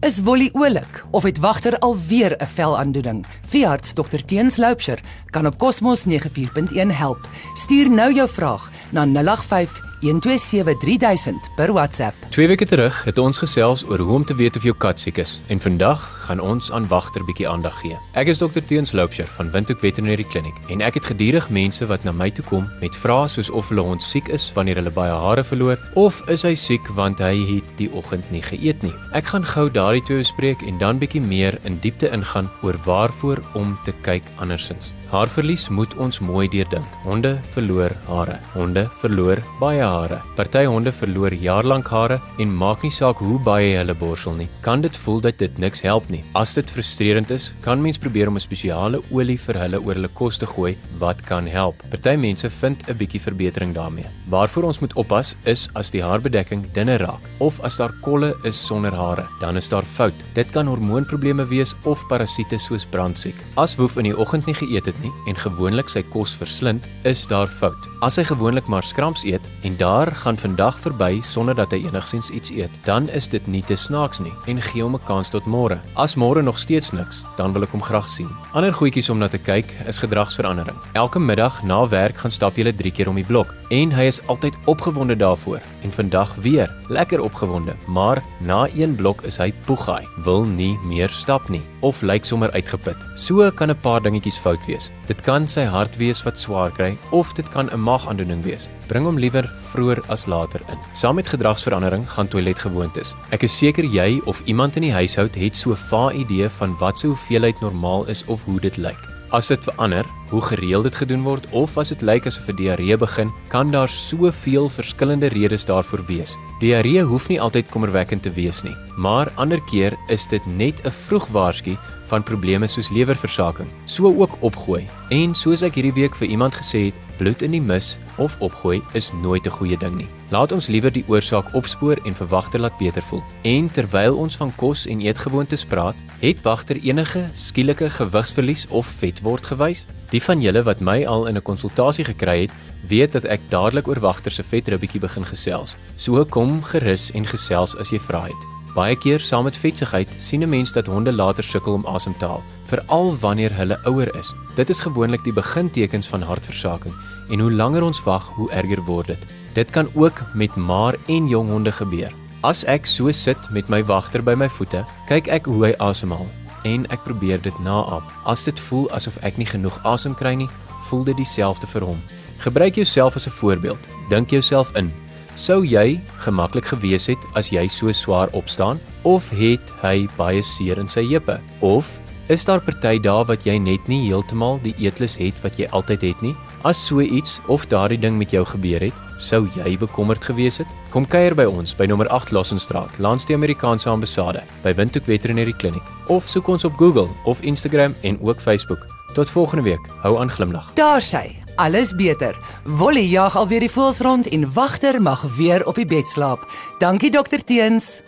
Is Wolly oulik of het wagter alweer 'n velaandoening? Veearts Dr Teens Loupsher kan op Cosmos 94.1 help. Stuur nou jou vraag na 085 1273000 per WhatsApp. Twee weke terug het ons gesels oor hoe om te weet of jou kat siek is en vandag gaan ons aan wagter bietjie aandag gee. Ek is Dr Teens Loupsher van Windhoek Veterinary Clinic en ek het gedurig mense wat na my toe kom met vrae soos of hulle hond siek is wanneer hulle baie hare verloor of is hy siek want hy het die oggend nie geëet nie. Ek gaan gou daardie twee bespreek en dan bietjie meer in diepte ingaan oor waarvoor om te kyk andersins. Haarverlies moet ons mooi deurdink. Honde verloor hare. Honde verloor baie hare. Party honde verloor jaarlank hare en maak nie saak hoe baie hulle borsel nie. Kan dit voel dat dit niks help nie. As dit frustrerend is, kan mens probeer om 'n spesiale olie vir hulle oor hulle kos te gooi wat kan help. Party mense vind 'n bietjie verbetering daarmee. Waarvoor ons moet oppas is as die haarbedekking dunne raak of as daar kolle is sonder hare, dan is daar fout. Dit kan hormoonprobleme wees of parasiete soos brandsiek. As Woef in die oggend nie geëet het nie en gewoonlik sy kos verslind, is daar fout. As hy gewoonlik maar skramps eet en daar gaan vandag verby sonder dat hy enigsins iets eet, dan is dit nie te snaaks nie en gee hom 'n kans tot môre. As môre nog steeds niks, dan wil ek hom graag sien. Ander goedjies om na te kyk is gedragsverandering. Elke middag na werk gaan stap jy 3 keer om die blok en hy is altyd opgewonde daarvoor en vandag weer lekker opgewonde, maar na een blok is hy poegaai, wil nie meer stap nie of lyk sommer uitgeput. So kan 'n paar dingetjies fout wees. Dit kan sy hart wees wat swaar kry of dit kan 'n maagaandoening wees. Bring hom liewer vroeër as later in. Saam met gedragsverandering gaan toiletgewoontes. Ek is seker jy of iemand in die huishoud het so 'n va idee van wat se hoeveelheid normaal is of hoe dit lyk. As dit verander, hoe gereeld dit gedoen word of as dit lyk asof 'n diarree begin, kan daar soveel verskillende redes daarvoor wees. Diarree hoef nie altyd kommerwekkend te wees nie, maar ander keer is dit net 'n vroeg waarsku van probleme soos lewerversaking. So ook opgooi. En soos ek hierdie week vir iemand gesê het, bloed in die mis of opgooi is nooit 'n goeie ding nie. Laat ons liewer die oorsaak opspoor en vir wagter laat beter voel. En terwyl ons van kos en eetgewoontes praat, het wagter enige skielike gewigsverlies of vetword gewys? Die van julle wat my al in 'n konsultasie gekry het, weet dat ek dadelik oor wagter se vetribbietjie begin gesels. So kom gerus en gesels as jy vra het. Baie keer saam met vetsigheid sien 'n mens dat honde later sukkel om asem te haal, veral wanneer hulle ouer is. Dit is gewoonlik die begintekens van hartversaking en hoe langer ons wag, hoe erger word dit. Dit kan ook met maar en jong honde gebeur. As ek so sit met my wagter by my voete, kyk ek hoe hy asemhaal en ek probeer dit naap. As dit voel asof ek nie genoeg asem kry nie, voel dit dieselfde vir hom. Gebruik jouself as 'n voorbeeld. Dink jouself in. Sou jy gemaklik gewees het as jy so swaar opstaan of het hy baie seer in sy heupe? Of is daar party dae wat jy net nie heeltemal die eetlus het wat jy altyd het nie? As so iets of daardie ding met jou gebeur het, sou jy bekommerd gewees het? Kom kuier by ons by nommer 8 Lassenstraat, langs die Amerikaanse ambassade, by Windhoek Veterinary Clinic of soek ons op Google of Instagram en ook Facebook. Tot volgende week. Hou aan glimlag. Daar sy. Alles beter. Wolly jag alweer die voels rond en wagter mag weer op die bed slaap. Dankie dokter Teens.